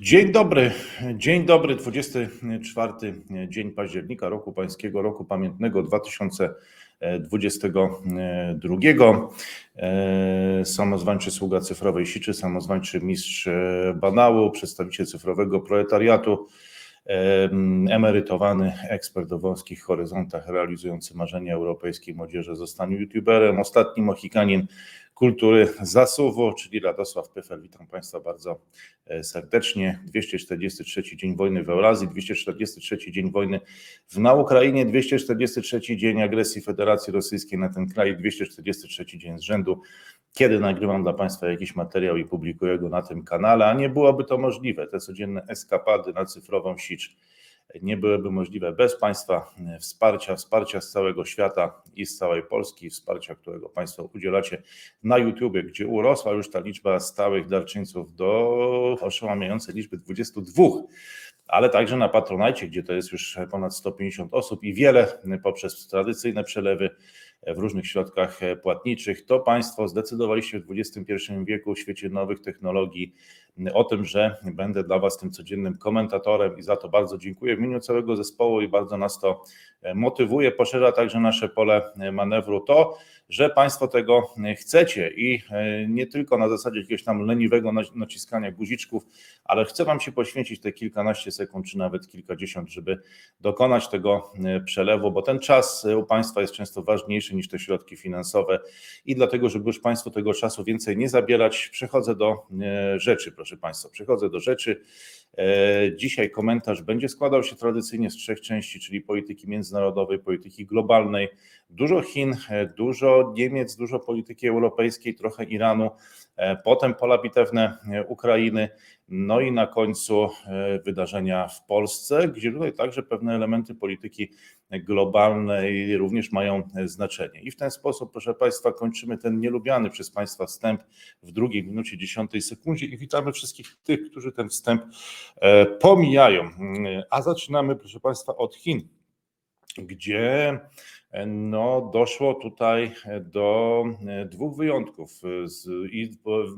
Dzień dobry, dzień dobry, 24 dzień października roku pańskiego, roku pamiętnego 2022. Samozwańczy sługa cyfrowej siczy, samozwańczy mistrz banału, przedstawiciel cyfrowego proletariatu, emerytowany ekspert o wąskich horyzontach, realizujący marzenia europejskiej młodzieży, zostanie youtuberem, ostatni Mohikanin, Kultury Zasuwu, czyli Radosław Pyfel. Witam Państwa bardzo e, serdecznie. 243 dzień wojny w Eurazji, 243 dzień wojny na Ukrainie, 243 dzień agresji Federacji Rosyjskiej na ten kraj, 243 dzień z rzędu, kiedy nagrywam dla Państwa jakiś materiał i publikuję go na tym kanale, a nie byłoby to możliwe. Te codzienne eskapady na cyfrową sicz nie byłyby możliwe bez Państwa wsparcia, wsparcia z całego świata i z całej Polski, wsparcia, którego Państwo udzielacie na YouTubie, gdzie urosła już ta liczba stałych darczyńców do oszałamiającej liczby 22 ale także na Patronajcie, gdzie to jest już ponad 150 osób i wiele poprzez tradycyjne przelewy w różnych środkach płatniczych. To Państwo zdecydowaliście w XXI wieku w świecie nowych technologii o tym, że będę dla Was tym codziennym komentatorem i za to bardzo dziękuję w imieniu całego zespołu i bardzo nas to motywuje, poszerza także nasze pole manewru. To, że Państwo tego chcecie i nie tylko na zasadzie jakiegoś tam leniwego naciskania guziczków, ale chcę Wam się poświęcić te kilkanaście sekund, czy nawet kilkadziesiąt, żeby dokonać tego przelewu, bo ten czas u Państwa jest często ważniejszy niż te środki finansowe i dlatego, żeby już Państwu tego czasu więcej nie zabierać, przechodzę do rzeczy, proszę Państwa, przechodzę do rzeczy. Dzisiaj komentarz będzie składał się tradycyjnie z trzech części, czyli polityki międzynarodowej, polityki globalnej, dużo Chin, dużo Niemiec, dużo polityki europejskiej, trochę Iranu, potem pola bitewne Ukrainy, no i na końcu wydarzenia w Polsce, gdzie tutaj także pewne elementy polityki globalnej również mają znaczenie. I w ten sposób, proszę Państwa, kończymy ten nielubiany przez Państwa wstęp w drugiej minucie, dziesiątej sekundzie i witamy wszystkich tych, którzy ten wstęp pomijają. A zaczynamy, proszę Państwa, od Chin, gdzie no, doszło tutaj do dwóch wyjątków i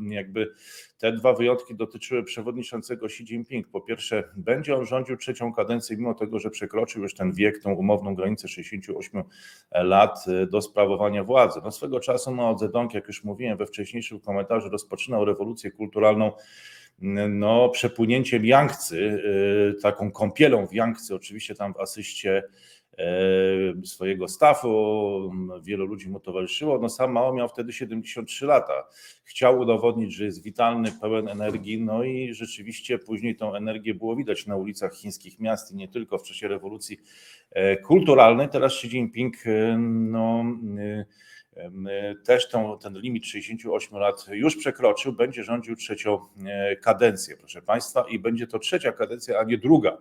jakby te dwa wyjątki dotyczyły przewodniczącego Xi Jinping. Po pierwsze, będzie on rządził trzecią kadencję, mimo tego, że przekroczył już ten wiek, tą umowną granicę 68 lat do sprawowania władzy. No, swego czasu Mao Zedong, jak już mówiłem we wcześniejszym komentarzu, rozpoczynał rewolucję kulturalną no, przepłynięciem Yangtze, taką kąpielą w Yangtze, oczywiście tam w asyście swojego stafu, wielu ludzi mu towarzyszyło. No sam Mao miał wtedy 73 lata. Chciał udowodnić, że jest witalny, pełen energii, no i rzeczywiście później tą energię było widać na ulicach chińskich miast i nie tylko w czasie rewolucji kulturalnej. Teraz Xi Jinping no, też tą, ten limit 68 lat już przekroczył, będzie rządził trzecią kadencję, proszę Państwa, i będzie to trzecia kadencja, a nie druga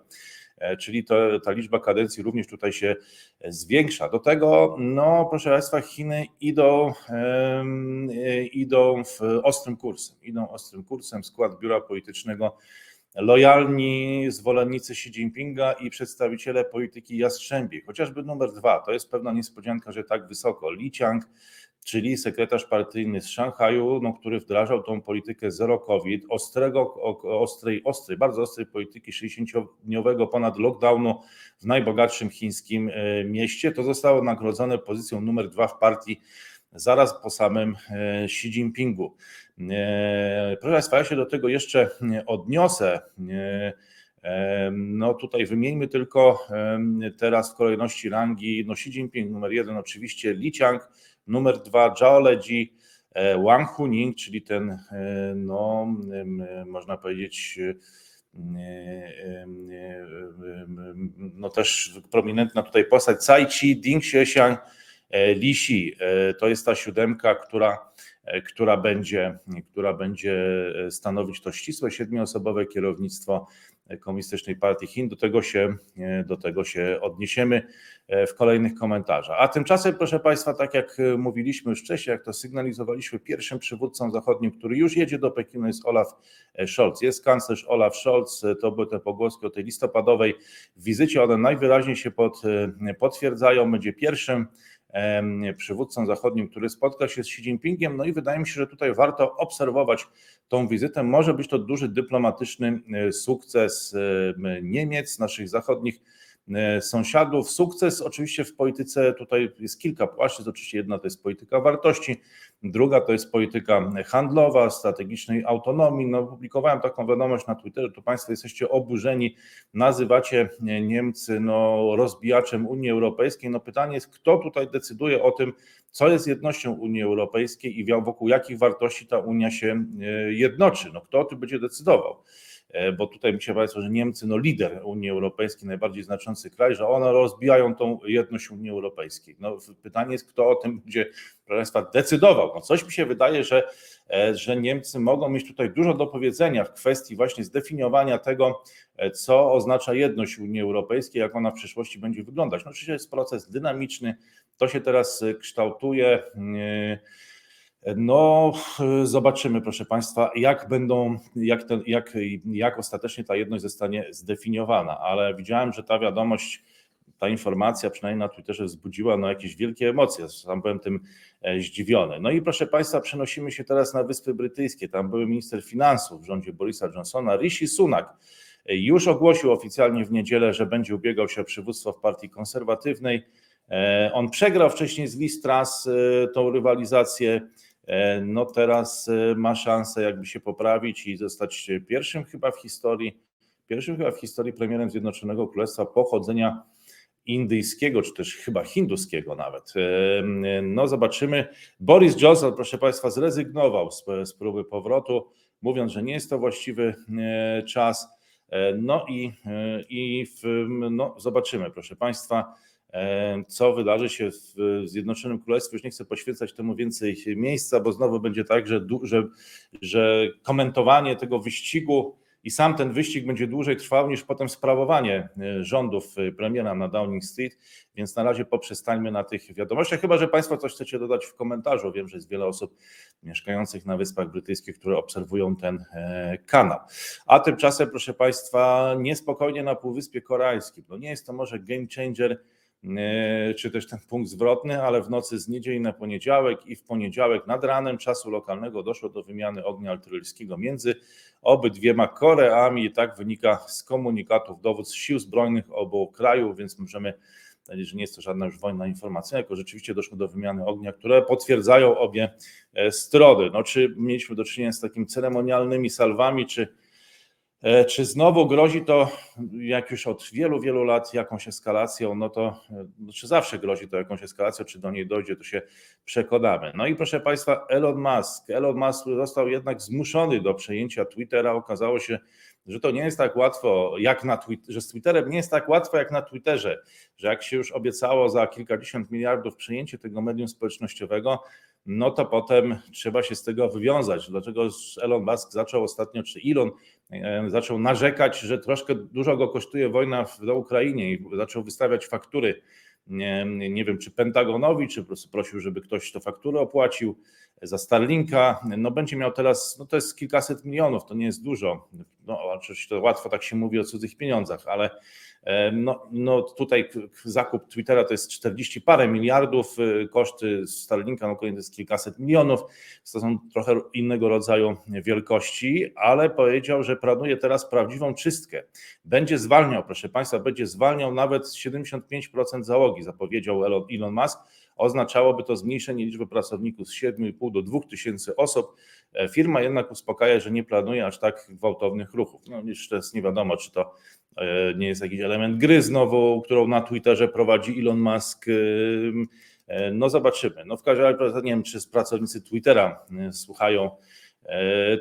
czyli to, ta liczba kadencji również tutaj się zwiększa. Do tego, no proszę Państwa, Chiny idą, idą w ostrym kursem, idą ostrym kursem, skład biura politycznego. Lojalni zwolennicy Xi Jinpinga i przedstawiciele polityki jastrzębiej, chociażby numer dwa, to jest pewna niespodzianka, że tak wysoko, Li Qiang, czyli sekretarz partyjny z Szanghaju, no, który wdrażał tą politykę zero COVID, ostrego, ostrej, ostrej, bardzo ostrej polityki 60-dniowego ponad lockdownu w najbogatszym chińskim mieście, to zostało nagrodzone pozycją numer dwa w partii zaraz po samym Xi Jinpingu. Proszę Państwa, ja się do tego jeszcze odniosę. No tutaj wymieńmy tylko teraz w kolejności rangi, no Xi Jinping numer jeden, oczywiście Li Qiang, numer dwa Zhao Leji, Wang Huning, czyli ten, no można powiedzieć, no też prominentna tutaj postać Cai Chi, Ding Xiaoxiang, Li Xi. To jest ta siódemka, która, która, będzie, która będzie stanowić to ścisłe siedmioosobowe kierownictwo Komunistycznej Partii Chin. Do tego się, do tego się odniesiemy w kolejnych komentarzach. A tymczasem, proszę Państwa, tak jak mówiliśmy już wcześniej, jak to sygnalizowaliśmy, pierwszym przywódcą zachodnim, który już jedzie do Pekinu jest Olaf Scholz. Jest kanclerz Olaf Scholz, to były te pogłoski o tej listopadowej wizycie, one najwyraźniej się pod, potwierdzają, będzie pierwszym przywódcą zachodnim, który spotka się z Xi Jinpingiem. No i wydaje mi się, że tutaj warto obserwować tą wizytę. Może być to duży dyplomatyczny sukces Niemiec, naszych zachodnich E, sąsiadów. Sukces oczywiście w polityce tutaj jest kilka płaszczyzn. Oczywiście jedna to jest polityka wartości, druga to jest polityka handlowa, strategicznej autonomii. No, publikowałem taką wiadomość na Twitterze, to Państwo jesteście oburzeni, nazywacie Niemcy no, rozbijaczem Unii Europejskiej. No pytanie jest, kto tutaj decyduje o tym, co jest jednością Unii Europejskiej i wokół jakich wartości ta Unia się e, jednoczy. No, kto o tym będzie decydował? E, bo tutaj się Państwo, że Niemcy, no lider Unii Europejskiej, najbardziej znaczący kraj, że one rozbijają tą jedność Unii Europejskiej. No, pytanie jest, kto o tym będzie, proszę Państwa, decydował. No, coś mi się wydaje, że, e, że Niemcy mogą mieć tutaj dużo do powiedzenia w kwestii właśnie zdefiniowania tego, e, co oznacza jedność Unii Europejskiej, jak ona w przyszłości będzie wyglądać. No oczywiście jest proces dynamiczny, to się teraz kształtuje. Yy, no, zobaczymy, proszę Państwa, jak będą, jak, ten, jak, jak ostatecznie ta jedność zostanie zdefiniowana, ale widziałem, że ta wiadomość, ta informacja, przynajmniej na Twitterze, wzbudziła no, jakieś wielkie emocje. Sam byłem tym e, zdziwiony. No i proszę Państwa, przenosimy się teraz na Wyspy Brytyjskie. Tam były minister finansów w rządzie Borisa Johnsona, Rishi Sunak. Już ogłosił oficjalnie w niedzielę, że będzie ubiegał się o przywództwo w partii konserwatywnej. E, on przegrał wcześniej z e, tą rywalizację E, no teraz e, ma szansę jakby się poprawić i zostać pierwszym chyba w historii, pierwszym chyba w historii premierem Zjednoczonego Królestwa pochodzenia indyjskiego, czy też chyba hinduskiego nawet. E, no zobaczymy. Boris Johnson, proszę Państwa, zrezygnował z, z próby powrotu, mówiąc, że nie jest to właściwy czas. No i, i w, no, zobaczymy, proszę Państwa co wydarzy się w Zjednoczonym Królestwie. Już nie chcę poświęcać temu więcej miejsca, bo znowu będzie tak, że, że, że komentowanie tego wyścigu i sam ten wyścig będzie dłużej trwał niż potem sprawowanie e, rządów e, premiera na Downing Street, więc na razie poprzestańmy na tych wiadomościach, chyba że Państwo coś chcecie dodać w komentarzu. Wiem, że jest wiele osób mieszkających na Wyspach Brytyjskich, które obserwują ten e, kanał. A tymczasem, proszę Państwa, niespokojnie na Półwyspie Koreańskim. No nie jest to może game changer, czy też ten punkt zwrotny, ale w nocy z niedzieli na poniedziałek i w poniedziałek nad ranem czasu lokalnego doszło do wymiany ognia artyleryjskiego między obydwiema Koreami. Tak wynika z komunikatów dowódz sił zbrojnych obu krajów, więc możemy powiedzieć, że nie jest to żadna już wojna informacyjna, tylko rzeczywiście doszło do wymiany ognia, które potwierdzają obie e, strony. No, czy mieliśmy do czynienia z takimi ceremonialnymi salwami, czy E, czy znowu grozi to, jak już od wielu, wielu lat, jakąś eskalacją? No to no czy zawsze grozi to jakąś eskalacją, czy do niej dojdzie, to się przekonamy. No i proszę Państwa, Elon Musk. Elon Musk został jednak zmuszony do przejęcia Twittera. Okazało się, że to nie jest tak łatwo, jak na Twitter, że z Twitterem nie jest tak łatwo jak na Twitterze, że jak się już obiecało za kilkadziesiąt miliardów przejęcie tego medium społecznościowego, no to potem trzeba się z tego wywiązać. Dlaczego Elon Musk zaczął ostatnio, czy Elon zaczął narzekać, że troszkę dużo go kosztuje wojna w, Ukrainie i zaczął wystawiać faktury, nie, nie wiem, czy Pentagonowi, czy po prostu prosił, żeby ktoś to fakturę opłacił za Starlinka. No będzie miał teraz, no to jest kilkaset milionów, to nie jest dużo. No oczywiście to łatwo tak się mówi o cudzych pieniądzach, ale no, no tutaj zakup Twittera to jest 40 parę miliardów, y, koszty Starlinka no to jest kilkaset milionów, to są trochę innego rodzaju wielkości, ale powiedział, że planuje teraz prawdziwą czystkę. Będzie zwalniał, proszę Państwa, będzie zwalniał nawet 75% załogi, zapowiedział Elon Musk. Oznaczałoby to zmniejszenie liczby pracowników z 7,5 do 2 tysięcy osób. E, firma jednak uspokaja, że nie planuje aż tak gwałtownych ruchów. No jeszcze jest nie wiadomo, czy to E, nie jest jakiś element gry znowu, którą na Twitterze prowadzi Elon Musk. E, no zobaczymy. No w każdym razie nie wiem, czy pracownicy Twittera słuchają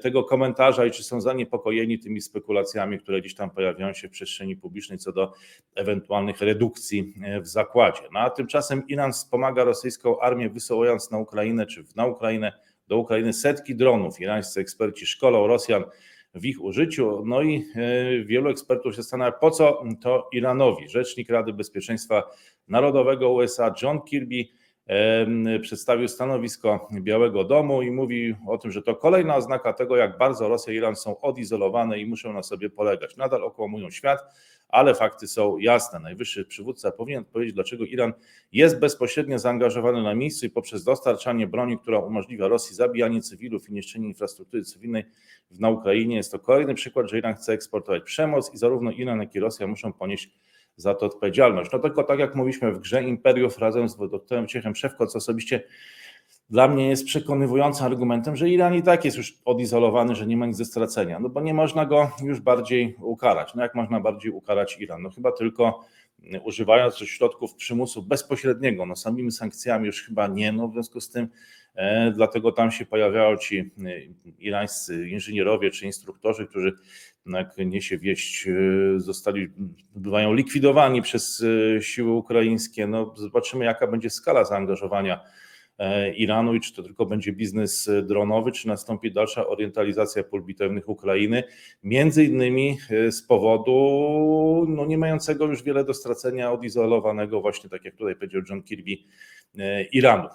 tego komentarza i czy są zaniepokojeni tymi spekulacjami, które gdzieś tam pojawiają się w przestrzeni publicznej co do ewentualnych redukcji w zakładzie. No a tymczasem Iran wspomaga rosyjską armię wysyłając na Ukrainę czy na Ukrainę do Ukrainy setki dronów. Irańscy eksperci szkolą Rosjan w ich użyciu. No i e, wielu ekspertów się zastanawia, po co to Iranowi. Rzecznik Rady Bezpieczeństwa Narodowego USA John Kirby przedstawił stanowisko Białego Domu i mówi o tym, że to kolejna oznaka tego, jak bardzo Rosja i Iran są odizolowane i muszą na sobie polegać. Nadal okłamują świat, ale fakty są jasne. Najwyższy przywódca powinien powiedzieć, dlaczego Iran jest bezpośrednio zaangażowany na miejscu i poprzez dostarczanie broni, która umożliwia Rosji zabijanie cywilów i niszczenie infrastruktury cywilnej na Ukrainie. Jest to kolejny przykład, że Iran chce eksportować przemoc i zarówno Iran, jak i Rosja muszą ponieść za to odpowiedzialność. No tylko tak jak mówiliśmy w grze Imperiów razem z doktorem Ciechem Szewko, co osobiście dla mnie jest przekonywującym argumentem, że Iran i tak jest już odizolowany, że nie ma nic do stracenia, no bo nie można go już bardziej ukarać. No jak można bardziej ukarać Iran? No chyba tylko używając środków przymusu bezpośredniego, no samymi sankcjami już chyba nie, no w związku z tym dlatego tam się pojawiają ci e, irańscy inżynierowie czy instruktorzy, którzy jak niesie wieść, e, zostali, bywają likwidowani przez e, siły ukraińskie. No, zobaczymy, jaka będzie skala zaangażowania e, Iranu i czy to tylko będzie biznes dronowy, czy nastąpi dalsza orientalizacja pól bitewnych Ukrainy, między innymi z powodu no, nie mającego już wiele do stracenia odizolowanego, właśnie tak jak tutaj powiedział John Kirby, Iranu.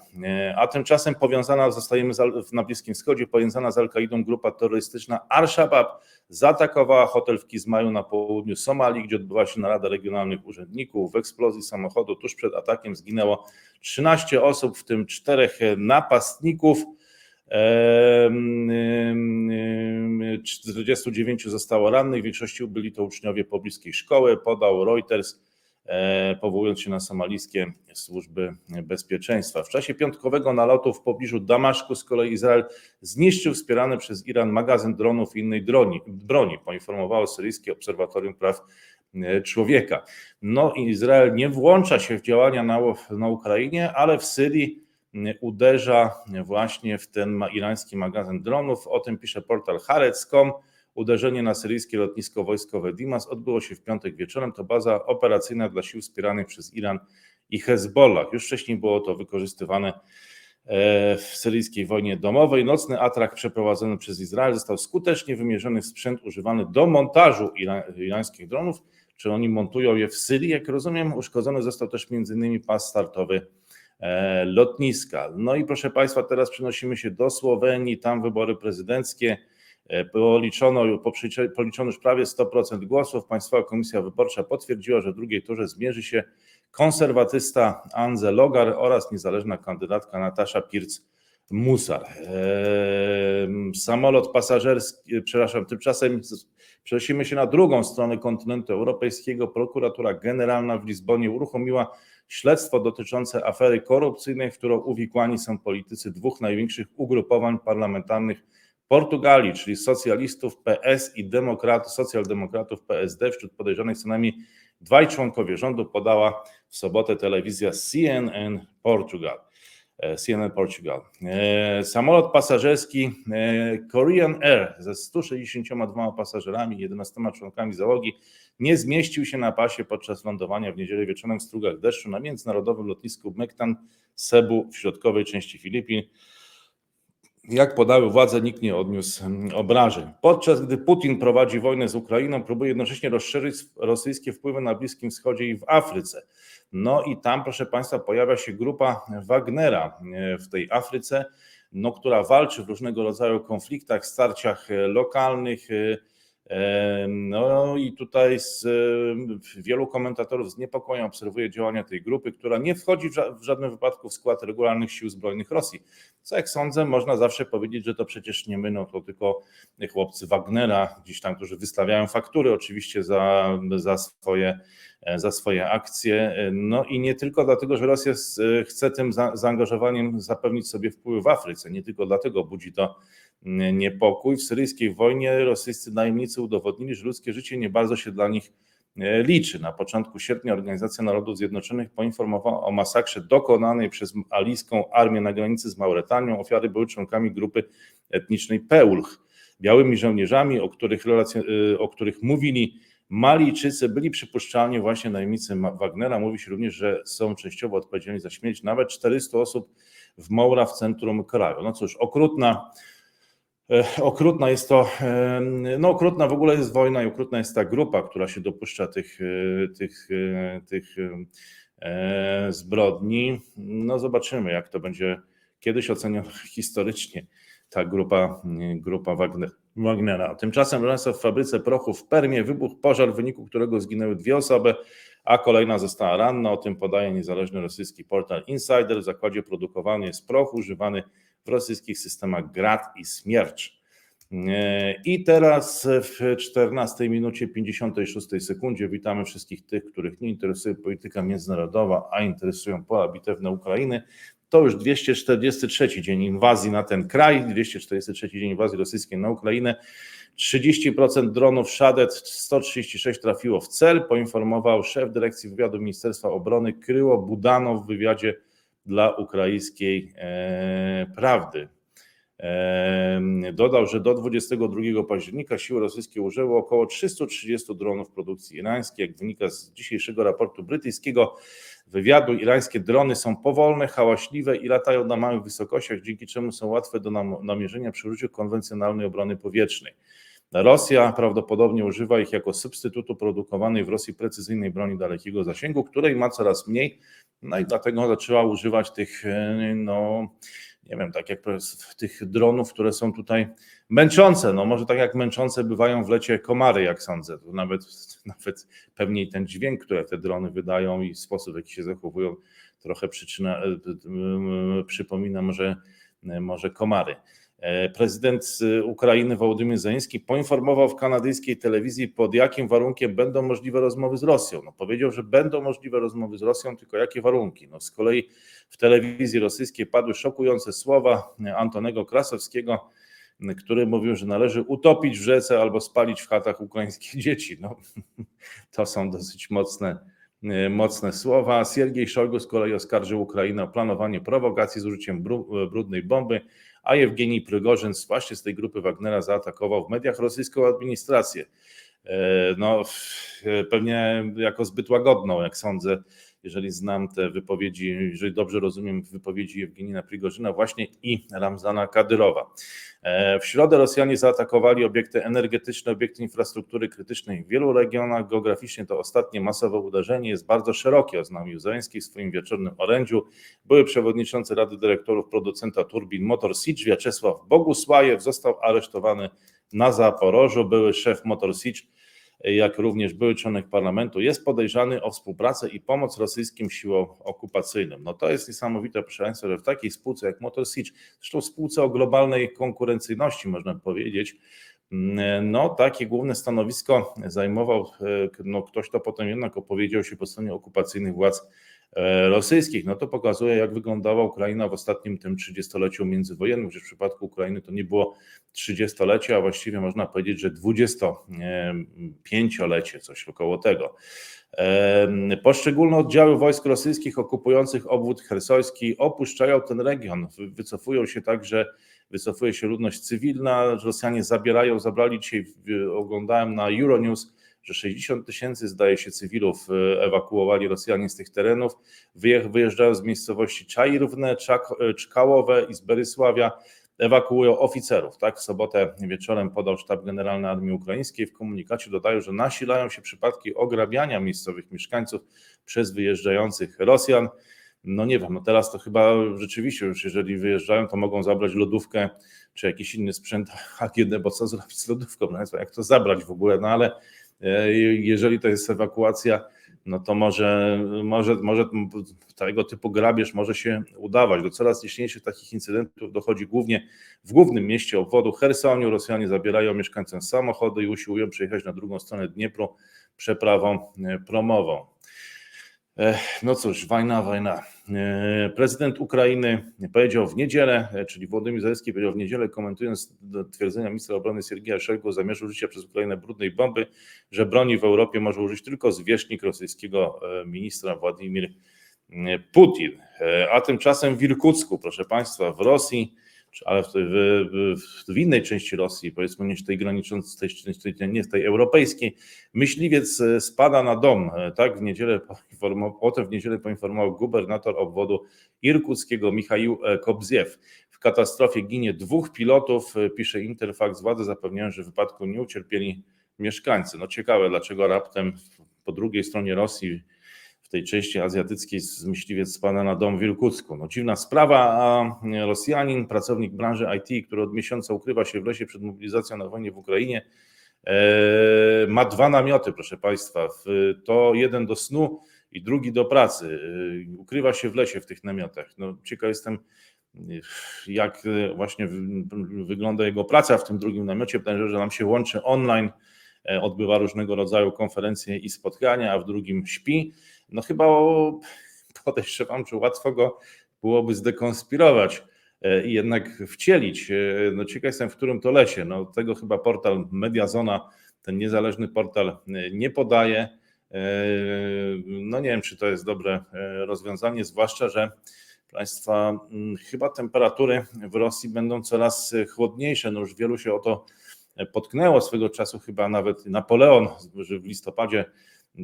A tymczasem powiązana, zostajemy na Bliskim Wschodzie, powiązana z Al-Kaidą grupa terrorystyczna Al-Shabaab zaatakowała hotel w Kizmaju na południu Somalii, gdzie odbyła się narada regionalnych urzędników. W eksplozji samochodu tuż przed atakiem zginęło 13 osób, w tym czterech napastników. 49 zostało rannych, w większości byli to uczniowie pobliskiej szkoły, podał Reuters. E, powołując się na somalijskie służby bezpieczeństwa. W czasie piątkowego nalotu w pobliżu Damaszku z kolei Izrael zniszczył wspierany przez Iran magazyn dronów i innej broni, broni poinformowało syryjskie Obserwatorium Praw e, Człowieka. No i Izrael nie włącza się w działania na, na Ukrainie, ale w Syrii uderza właśnie w ten irański magazyn dronów. O tym pisze portal Haaretz.com. Uderzenie na syryjskie lotnisko wojskowe Dimas odbyło się w piątek wieczorem. To baza operacyjna dla sił wspieranych przez Iran i Hezbollah. Już wcześniej było to wykorzystywane e, w syryjskiej wojnie domowej. Nocny atrak przeprowadzony przez Izrael został skutecznie wymierzony w sprzęt używany do montażu irańskich dronów. Czy oni montują je w Syrii? Jak rozumiem, uszkodzony został też m.in. pas startowy e, lotniska. No i proszę Państwa, teraz przenosimy się do Słowenii. Tam wybory prezydenckie. E, policzono, policzono już prawie 100% głosów. Państwowa Komisja Wyborcza potwierdziła, że w drugiej turze zmierzy się konserwatysta Anze Logar oraz niezależna kandydatka Natasza Pirc-Musar. Eee, samolot pasażerski, przepraszam, tymczasem przenosimy się na drugą stronę kontynentu europejskiego. Prokuratura Generalna w Lizbonie uruchomiła śledztwo dotyczące afery korupcyjnej, w którą uwikłani są politycy dwóch największych ugrupowań parlamentarnych Portugalii, czyli socjalistów PS i demokratów, socjaldemokratów PSD. Wśród podejrzanych co najmniej dwaj członkowie rządu podała w sobotę telewizja CNN Portugal. E, CNN Portugal. E, samolot pasażerski e, Korean Air ze 162 pasażerami i 11 członkami załogi nie zmieścił się na pasie podczas lądowania w niedzielę wieczorem w strugach deszczu na międzynarodowym lotnisku Mektan Sebu w środkowej części Filipin. Jak podały władze, nikt nie odniósł obrażeń. Podczas gdy Putin prowadzi wojnę z Ukrainą, próbuje jednocześnie rozszerzyć rosyjskie wpływy na Bliskim Wschodzie i w Afryce. No i tam, proszę Państwa, pojawia się grupa Wagnera e, w tej Afryce, no, która walczy w różnego rodzaju konfliktach, starciach e, lokalnych, e, no i tutaj z, wielu komentatorów z niepokojem obserwuje działania tej grupy, która nie wchodzi w żadnym wypadku w skład regularnych sił zbrojnych Rosji. Co jak sądzę, można zawsze powiedzieć, że to przecież nie my, no to tylko chłopcy Wagnera, gdzieś tam, którzy wystawiają faktury oczywiście za, za, swoje, za swoje akcje. No i nie tylko dlatego, że Rosja chce tym za, zaangażowaniem zapewnić sobie wpływ w Afryce, nie tylko dlatego budzi to niepokój. W syryjskiej wojnie rosyjscy najemnicy udowodnili, że ludzkie życie nie bardzo się dla nich e, liczy. Na początku sierpnia Organizacja Narodów Zjednoczonych poinformowała o masakrze dokonanej przez alijską armię na granicy z Mauretanią. Ofiary były członkami grupy etnicznej Peulch. Białymi żołnierzami, o których, e, o których mówili Malijczycy, byli przypuszczalnie właśnie najemnicy Wagnera. Mówi się również, że są częściowo odpowiedzialni za śmierć nawet 400 osób w Moura w centrum kraju. No cóż, okrutna okrutna jest to, e, no okrutna w ogóle jest wojna i okrutna jest ta grupa, która się dopuszcza tych, e, tych, tych e, zbrodni. No zobaczymy, jak to będzie kiedyś ocenione historycznie ta grupa, grupa Wagner, Wagnera. Tymczasem w fabryce prochu w Permie wybuchł pożar, w wyniku którego zginęły dwie osoby, a kolejna została ranna. O tym podaje niezależny rosyjski portal Insider. W zakładzie produkowany jest proch używany w rosyjskich systemach Grad i Smiercz. I teraz w 14 minucie 56 sekundzie witamy wszystkich tych, których nie interesuje polityka międzynarodowa, a interesują pola bitewne Ukrainy. To już 243 dzień inwazji na ten kraj, 243 dzień inwazji rosyjskiej na Ukrainę. 30% dronów Shadet 136 trafiło w cel, poinformował szef dyrekcji wywiadu Ministerstwa Obrony Kryło Budano w wywiadzie dla ukraińskiej e, prawdy. E, dodał, że do 22 października siły rosyjskie użyły około 330 dronów produkcji irańskiej. Jak wynika z dzisiejszego raportu brytyjskiego wywiadu, irańskie drony są powolne, hałaśliwe i latają na małych wysokościach, dzięki czemu są łatwe do namierzenia przy użyciu konwencjonalnej obrony powietrznej. Rosja prawdopodobnie używa ich jako substytutu produkowanej w Rosji precyzyjnej broni dalekiego zasięgu, której ma coraz mniej, no i dlatego zaczęła używać tych, no nie wiem, tak jak tych dronów, które są tutaj męczące. No może tak jak męczące bywają w lecie komary, jak sądzę. To nawet, nawet pewnie ten dźwięk, które te drony wydają i sposób, w jaki się zachowują, trochę przyczyna, przypomina może, może komary. E, prezydent Ukrainy Wołodymyr Zeński poinformował w kanadyjskiej telewizji, pod jakim warunkiem będą możliwe rozmowy z Rosją. No, powiedział, że będą możliwe rozmowy z Rosją, tylko jakie warunki? No, z kolei w telewizji rosyjskiej padły szokujące słowa Antonego Krasowskiego, który mówił, że należy utopić w rzece albo spalić w chatach ukraińskie dzieci. No, to są dosyć mocne, mocne słowa. Siergiej Szojgu z kolei oskarżył Ukrainę o planowanie prowokacji z użyciem brudnej bomby a Jewgenij Prygorzyn właśnie z tej grupy Wagnera zaatakował w mediach rosyjską administrację. E, no, pewnie jako zbyt łagodną, jak sądzę, jeżeli znam te wypowiedzi, jeżeli dobrze rozumiem wypowiedzi Jewgenina Prigorzyna właśnie i Ramzana Kadyrowa. E, w środę Rosjanie zaatakowali obiekty energetyczne, obiekty infrastruktury krytycznej w wielu regionach. Geograficznie to ostatnie masowe uderzenie jest bardzo szerokie, oznajmił Zeleński w swoim wieczornym orędziu. Były przewodniczący Rady Dyrektorów producenta turbin Motor Siege Wiaczesław Bogusłajew został aresztowany na Zaporożu. Były szef Motor Siege jak również były członek parlamentu, jest podejrzany o współpracę i pomoc rosyjskim siłom okupacyjnym. No to jest niesamowite, proszę Państwa, że w takiej spółce jak Motor Siege, zresztą spółce o globalnej konkurencyjności, można powiedzieć, no takie główne stanowisko zajmował no, ktoś, kto potem jednak opowiedział się po stronie okupacyjnych władz E, rosyjskich. No to pokazuje, jak wyglądała Ukraina w ostatnim tym 30-leciu międzywojennym, że w przypadku Ukrainy to nie było 30-lecie, a właściwie można powiedzieć, że 25-lecie, coś około tego. E, poszczególne oddziały wojsk rosyjskich okupujących obwód hersoński opuszczają ten region. Wycofują się także, wycofuje się ludność cywilna. Rosjanie zabierają, zabrali dzisiaj, oglądałem na Euronews, że 60 tysięcy, zdaje się, cywilów e, ewakuowali Rosjanie z tych terenów, wyjeżdżają z miejscowości Czajrówne, e, Czkałowe i z Berysławia, ewakuują oficerów. Tak, w sobotę wieczorem podał sztab generalny Armii Ukraińskiej. W komunikacie dodają, że nasilają się przypadki ograbiania miejscowych mieszkańców przez wyjeżdżających Rosjan. No nie wiem, no teraz to chyba rzeczywiście już jeżeli wyjeżdżają, to mogą zabrać lodówkę czy jakiś inny sprzęt AGD, bo co zrobić z lodówką, no, jak to zabrać w ogóle, no ale E, jeżeli to jest ewakuacja, no to może, może, może tego typu grabież może się udawać. Do coraz liczniejszych takich incydentów dochodzi głównie w głównym mieście obwodu Chersoniu. Rosjanie zabierają mieszkańcom samochody i usiłują przejechać na drugą stronę Dniepru przeprawą e, promową. No cóż, wojna, wojna. Prezydent Ukrainy powiedział w niedzielę, czyli Władimir Zelenski powiedział w niedzielę, komentując twierdzenia ministra obrony Siergieja Szojgu o zamierzu użycia przez Ukrainę brudnej bomby, że broni w Europie może użyć tylko zwierzchnik rosyjskiego e, ministra Władimir Putin. E, a tymczasem w Irkucku, proszę Państwa, w Rosji ale w, w, w, innej części Rosji, powiedzmy nie tej graniczącej, nie tej europejskiej, myśliwiec e, spada na dom. E, tak w niedzielę potem w niedzielę poinformował gubernator obwodu irkuckiego Michał e, Kobziew. W katastrofie ginie dwóch pilotów, pisze Interfax. Władze zapewniają, że w wypadku nie ucierpieli mieszkańcy. No ciekawe, dlaczego raptem po drugiej stronie Rosji w tej części azjatyckiej z myśliwiec spada na dom w Irkucku. No dziwna sprawa, a Rosjanin, pracownik branży IT, który od miesiąca ukrywa się w lesie przed mobilizacją na wojnie w Ukrainie, e, ma dwa namioty, proszę Państwa. To jeden do snu i drugi do pracy. E, ukrywa się w lesie w tych namiotach. No, ciekaw jestem, jak właśnie wygląda jego praca w tym drugim namiocie. Pytanie, że nam się łączy online, e, odbywa różnego rodzaju konferencje i spotkania, a w drugim śpi. No chyba podejrzewam, czy łatwo go byłoby zdekonspirować e, i jednak wcielić. E, no ciekaw jestem, w którym to lesie. No tego chyba portal Mediazona, ten niezależny portal nie podaje. No nie wiem, czy to jest dobre rozwiązanie, zwłaszcza, że Państwa, mm, chyba temperatury w Rosji będą coraz chłodniejsze. No już wielu się o to potknęło swego czasu, chyba nawet Napoleon, że w listopadzie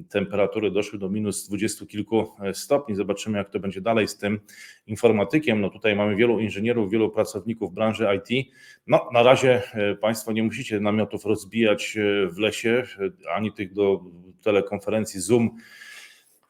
temperatury doszły do minus dwudziestu kilku stopni. Zobaczymy, jak to będzie dalej z tym informatykiem. No tutaj mamy wielu inżynierów, wielu pracowników branży IT. No na razie e, Państwo nie musicie namiotów rozbijać e, w lesie, e, ani tych do telekonferencji Zoom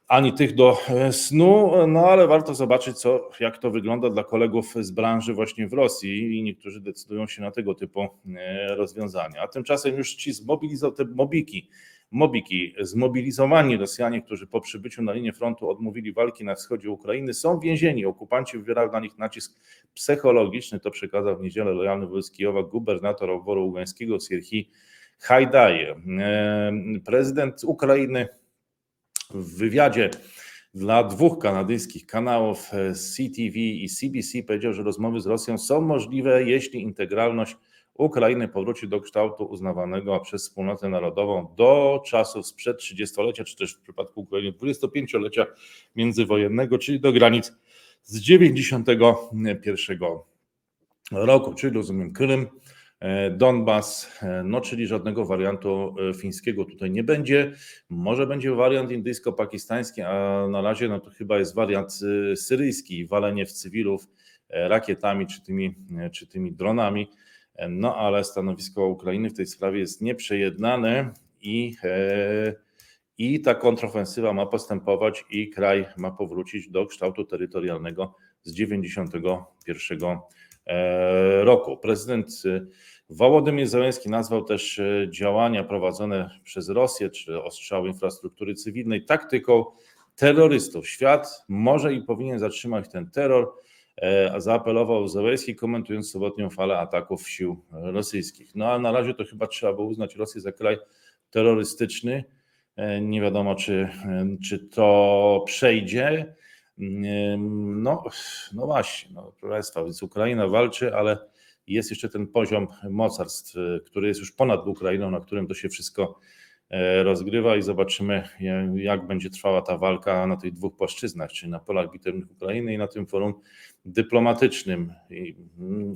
ani tych do e, snu, no ale warto zobaczyć, co, jak to wygląda dla kolegów z branży właśnie w Rosji i niektórzy decydują się na tego typu e, rozwiązania. A tymczasem już ci zmobilizowani, te mobiki, mobiki, zmobilizowani Rosjanie, którzy po przybyciu na linię frontu odmówili walki na wschodzie Ukrainy, są więzieni. Okupanci wywierają na nich nacisk psychologiczny, to przekazał w niedzielę lojalny wobec Kijowa gubernator oboru ługańskiego Sierhi Hajdaje. E, prezydent Ukrainy w wywiadzie dla dwóch kanadyjskich kanałów e, CTV i CBC powiedział, że rozmowy z Rosją są możliwe, jeśli integralność Ukrainy powróci do kształtu uznawanego przez wspólnotę narodową do czasów sprzed 30-lecia, czy też w przypadku Ukrainy 25-lecia międzywojennego, czyli do granic z 91 roku, czyli rozumiem Krym, E, Donbas, e, no czyli żadnego wariantu e, fińskiego tutaj nie będzie. Może będzie wariant indyjsko-pakistański, a na razie no to chyba jest wariant syryjski, walenie w cywilów rakietami czy tymi, czy tymi dronami. No ale stanowisko Ukrainy w tej sprawie jest nieprzejednane i, i ta kontrofensywa ma postępować i kraj ma powrócić do kształtu terytorialnego z 91 roku. Prezydent Wołodymyr Zełenski nazwał też e, działania prowadzone przez Rosję, czy ostrzał infrastruktury cywilnej taktyką terrorystów. Świat może i powinien zatrzymać ten terror, e, zaapelował Zełenski, komentując sobotnią falę ataków sił rosyjskich. No a na razie to chyba trzeba było uznać Rosję za kraj terrorystyczny. E, nie wiadomo, czy, czy to przejdzie. No, no właśnie, no, proszę Państwa, więc Ukraina walczy, ale jest jeszcze ten poziom mocarstw, który jest już ponad Ukrainą, na którym to się wszystko e, rozgrywa i zobaczymy, jak będzie trwała ta walka na tych dwóch płaszczyznach, czyli na polach bitewnych Ukrainy i na tym forum dyplomatycznym. Mm,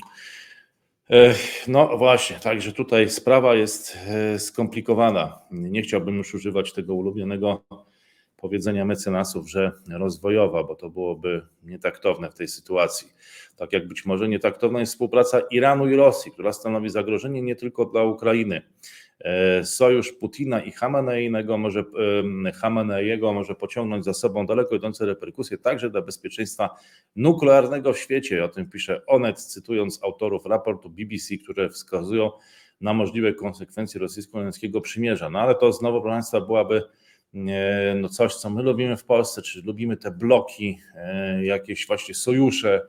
no właśnie, także tutaj sprawa jest e, skomplikowana. Nie chciałbym już używać tego ulubionego powiedzenia mecenasów, że rozwojowa, bo to byłoby nietaktowne w tej sytuacji. Tak jak być może nietaktowna jest współpraca Iranu i Rosji, która stanowi zagrożenie nie tylko dla Ukrainy. E, sojusz Putina i Hameneiego może, Hameneiego może pociągnąć za sobą daleko idące reperkusje także dla bezpieczeństwa nuklearnego w świecie. O tym pisze Onet, cytując autorów raportu BBC, które wskazują na możliwe konsekwencje rosyjsko-niemieckiego przymierza. No ale to znowu, proszę Państwa, byłaby no coś, co my lubimy w Polsce, czy lubimy te bloki, e, jakieś właśnie sojusze.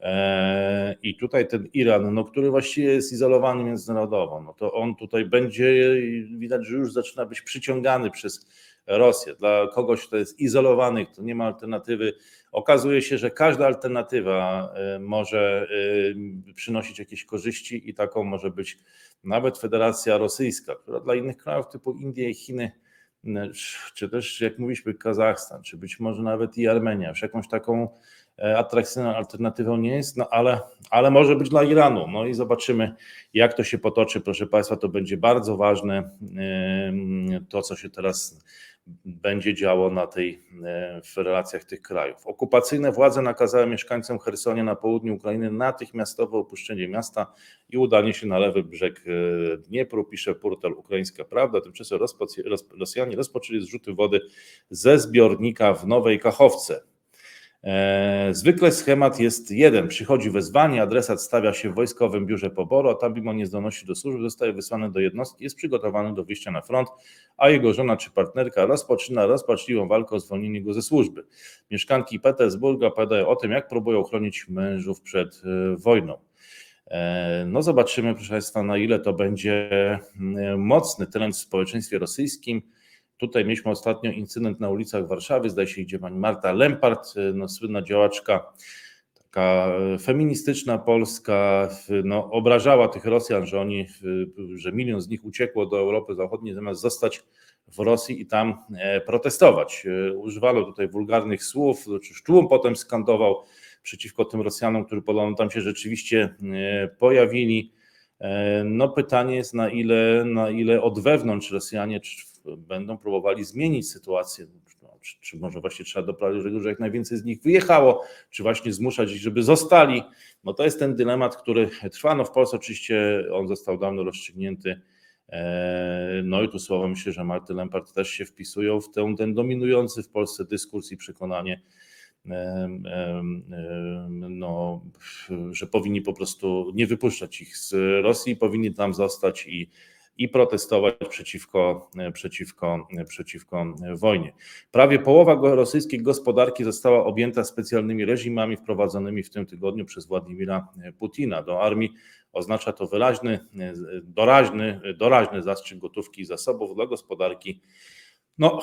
E, I tutaj ten Iran, no, który właściwie jest izolowany międzynarodowo, no to on tutaj będzie, widać, że już zaczyna być przyciągany przez Rosję. Dla kogoś, kto jest izolowany, kto nie ma alternatywy, okazuje się, że każda alternatywa e, może przynosić jakieś korzyści i taką może być nawet Federacja Rosyjska, która dla innych krajów typu Indie i Chiny czy też jak mówiliśmy Kazachstan, czy być może nawet i Armenia, już jakąś taką e, atrakcyjną alternatywą nie jest, no ale, ale może być dla Iranu. No i zobaczymy, jak to się potoczy. Proszę Państwa, to będzie bardzo ważne to, co się teraz będzie działo na tej, w relacjach tych krajów. Okupacyjne władze nakazały mieszkańcom Hersonia na południu Ukrainy natychmiastowe opuszczenie miasta i udanie się na lewy brzeg Dniepru, pisze portal Ukraińska Prawda. Tymczasem Rosjanie rozpoczęli zrzuty wody ze zbiornika w Nowej Kachowce. E, zwykle schemat jest jeden. Przychodzi wezwanie, adresat stawia się w wojskowym biurze poboru, a tam mimo niezdolności do służby zostaje wysłany do jednostki, jest przygotowany do wyjścia na front, a jego żona czy partnerka rozpoczyna rozpaczliwą walkę o zwolnienie go ze służby. Mieszkanki Petersburga opowiadają o tym, jak próbują chronić mężów przed e, wojną. E, no zobaczymy, proszę Państwa, na ile to będzie mocny trend w społeczeństwie rosyjskim. Tutaj mieliśmy ostatnio incydent na ulicach Warszawy, zdaje się, gdzie pani Marta Lempart, no, słynna działaczka, taka feministyczna Polska, no, obrażała tych Rosjan, że oni, że milion z nich uciekło do Europy Zachodniej zamiast zostać w Rosji i tam e, protestować. E, używano tutaj wulgarnych słów, czy tłum potem skandował przeciwko tym Rosjanom, którzy podobno tam się rzeczywiście e, pojawili. No pytanie jest, na ile, na ile od wewnątrz Rosjanie, czy będą próbowali zmienić sytuację. No, czy, czy, może właśnie trzeba doprowadzić do tego, że jak najwięcej z nich wyjechało, czy właśnie zmuszać ich, żeby zostali. No to jest ten dylemat, który trwa. No w Polsce oczywiście on został dawno rozstrzygnięty. E, no i tu słowa myślę, że Marty Lempart też się wpisują w ten, ten dominujący w Polsce dyskurs i przekonanie, no, że powinni po prostu nie wypuszczać ich z Rosji, powinni tam zostać i i protestować przeciwko, przeciwko, przeciwko wojnie. Prawie połowa rosyjskiej gospodarki została objęta specjalnymi reżimami wprowadzonymi w tym tygodniu przez Władimira Putina. Do armii oznacza to wyraźny, doraźny, doraźny zastrzyk gotówki i zasobów dla gospodarki no,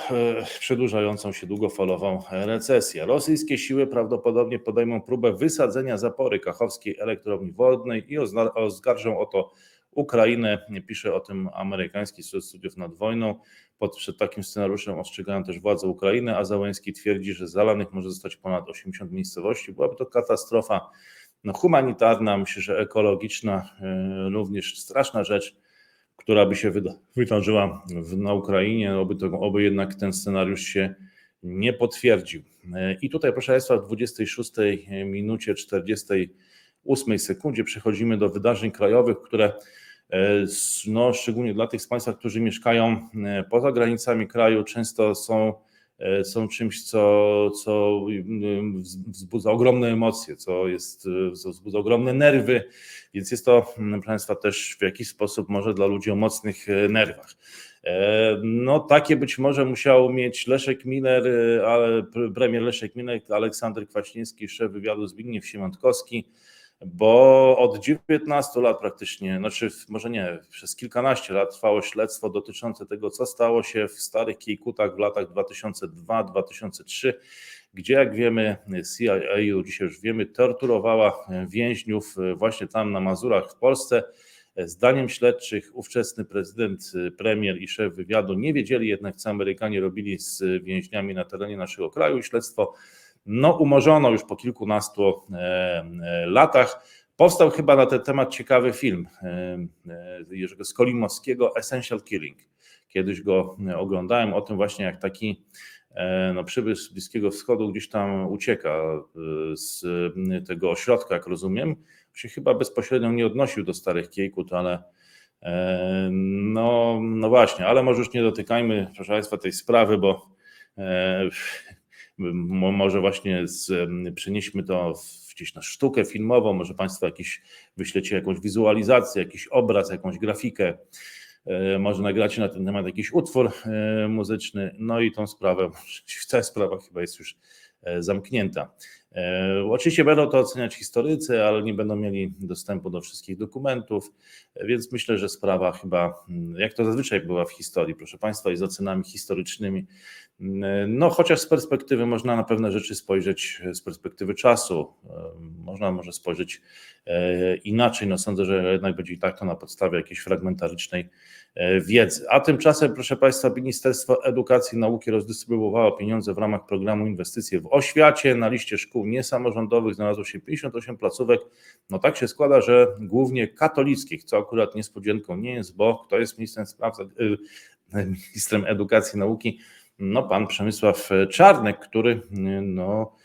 przedłużającą się długofalową recesję. Rosyjskie siły prawdopodobnie podejmą próbę wysadzenia zapory kachowskiej elektrowni wodnej i oskarżą o to Ukrainę. Pisze o tym amerykański Instytut Studiów nad Wojną. Pod, przed takim scenariuszem ostrzegają też władze Ukrainy, a Załęski twierdzi, że zalanych może zostać ponad 80 miejscowości. Byłaby to katastrofa no, humanitarna, myślę, że ekologiczna, e, również straszna rzecz, która by się wydarzyła w, na Ukrainie, oby, to, oby jednak ten scenariusz się nie potwierdził. E, I tutaj, proszę Państwa, w 26 minucie 48 sekundzie przechodzimy do wydarzeń krajowych, które E, no, szczególnie dla tych z Państwa, którzy mieszkają e, poza granicami kraju, często są, e, są czymś, co, co wzbudza ogromne emocje, co, jest, co wzbudza ogromne nerwy, więc jest to, proszę Państwa, też w jakiś sposób może dla ludzi o mocnych nerwach. No, takie być może musiał mieć Leszek Miller, ale premier Leszek Miller, Aleksander Kwaśniewski, szef wywiadu Zbigniew Siemiątkowski, bo od 19 lat praktycznie, znaczy może nie, przez kilkanaście lat trwało śledztwo dotyczące tego, co stało się w starych Kiejkutach w latach 2002-2003, gdzie jak wiemy CIA, dzisiaj już wiemy, torturowała więźniów właśnie tam na Mazurach w Polsce. Zdaniem śledczych ówczesny prezydent, premier i szef wywiadu nie wiedzieli jednak, co Amerykanie robili z więźniami na terenie naszego kraju i śledztwo no, umorzono już po kilkunastu e, e, latach. Powstał chyba na ten temat ciekawy film e, Jerzego Skolimowskiego Essential Killing. Kiedyś go oglądałem o tym właśnie, jak taki no, przybysz z Bliskiego Wschodu gdzieś tam ucieka z tego ośrodka, jak rozumiem. Się chyba bezpośrednio nie odnosił do starych Kiejkut, ale no, no właśnie, ale może już nie dotykajmy, proszę Państwa, tej sprawy, bo może właśnie z, przenieśmy to gdzieś na sztukę filmową, może Państwo jakiś wyślecie jakąś wizualizację, jakiś obraz, jakąś grafikę, e, może nagracie na ten temat jakiś utwór e, muzyczny, no i tą sprawę, ta sprawa chyba jest już e, zamknięta. Oczywiście będą to oceniać historycy, ale nie będą mieli dostępu do wszystkich dokumentów, więc myślę, że sprawa chyba, jak to zazwyczaj była w historii, proszę Państwa, i z ocenami historycznymi, no, chociaż z perspektywy można na pewne rzeczy spojrzeć z perspektywy czasu. Można może spojrzeć e, inaczej. No, sądzę, że jednak będzie i tak to na podstawie jakiejś fragmentarycznej e, wiedzy. A tymczasem, proszę Państwa, Ministerstwo Edukacji i Nauki rozdystrybuowało pieniądze w ramach programu Inwestycje w Oświacie. Na liście szkół niesamorządowych znalazło się 58 placówek. No tak się składa, że głównie katolickich, co akurat niespodzianką nie jest, bo kto jest ministrem spraw, e, ministrem edukacji i nauki, no, pan Przemysław Czarnek, który no,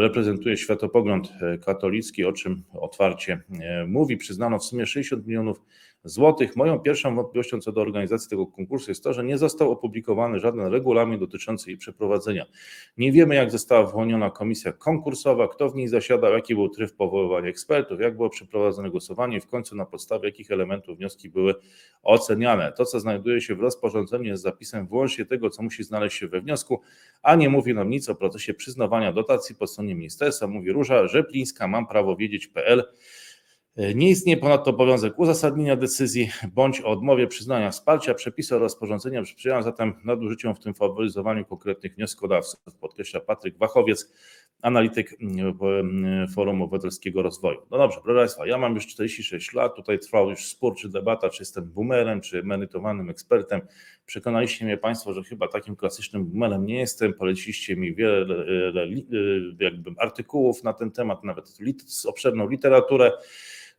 reprezentuje światopogląd katolicki, o czym otwarcie mówi. Przyznano w sumie 60 milionów złotych. Moją pierwszą wątpliwością co do organizacji tego konkursu jest to, że nie został opublikowany żaden regulamin dotyczący jej przeprowadzenia. Nie wiemy, jak została wyłoniona komisja konkursowa, kto w niej zasiadał, jaki był tryb powoływania ekspertów, jak było przeprowadzone głosowanie i w końcu na podstawie jakich elementów wnioski były oceniane. To, co znajduje się w rozporządzeniu, jest zapisem wyłącznie tego, co musi znaleźć się we wniosku, a nie mówi nam nic o procesie przyznawania dotacji po stronie ministerstwa. Mówi Róża Rzeplińska, mam prawo wiedzieć.pl. Nie istnieje ponadto obowiązek uzasadnienia decyzji bądź o odmowie przyznania wsparcia. Przepisy rozporządzenia sprzyjają zatem nadużyciom, w tym faworyzowaniu konkretnych wnioskodawców, podkreśla Patryk Wachowiec, analityk Forum Obywatelskiego Rozwoju. No dobrze, proszę Państwa, ja mam już 46 lat, tutaj trwał już spór czy debata, czy jestem boomerem, czy emerytowanym ekspertem. Przekonaliście mnie Państwo, że chyba takim klasycznym boomerem nie jestem. Poleciliście mi wiele jakby artykułów na ten temat, nawet obszerną literaturę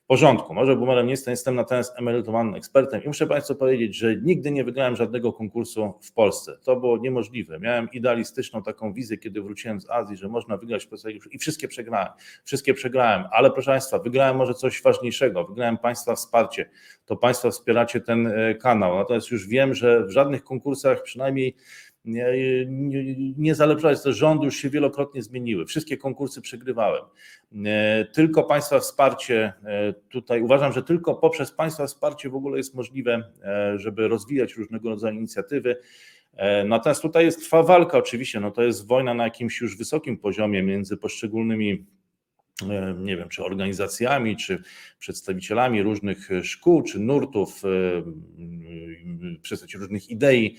porządku. Może boomerem nie jestem, jestem natomiast emerytowanym ekspertem i muszę Państwu powiedzieć, że nigdy nie wygrałem żadnego konkursu w Polsce. To było niemożliwe. Miałem idealistyczną taką wizję, kiedy wróciłem z Azji, że można wygrać i wszystkie przegrałem. Wszystkie przegrałem, ale proszę Państwa, wygrałem może coś ważniejszego. Wygrałem Państwa wsparcie. To Państwo wspieracie ten e, kanał. Natomiast już wiem, że w żadnych konkursach, przynajmniej nie, nie, niezależność też rządu już się wielokrotnie zmieniły. Wszystkie konkursy przegrywałem. E, tylko Państwa wsparcie, e, tutaj uważam, że tylko poprzez Państwa wsparcie w ogóle jest możliwe, e, żeby rozwijać różnego rodzaju inicjatywy. Natomiast tutaj jest trwa walka oczywiście, no to jest wojna na jakimś już wysokim poziomie między poszczególnymi nie wiem, czy organizacjami, czy przedstawicielami różnych szkół, czy nurtów, przedstawicieli różnych idei.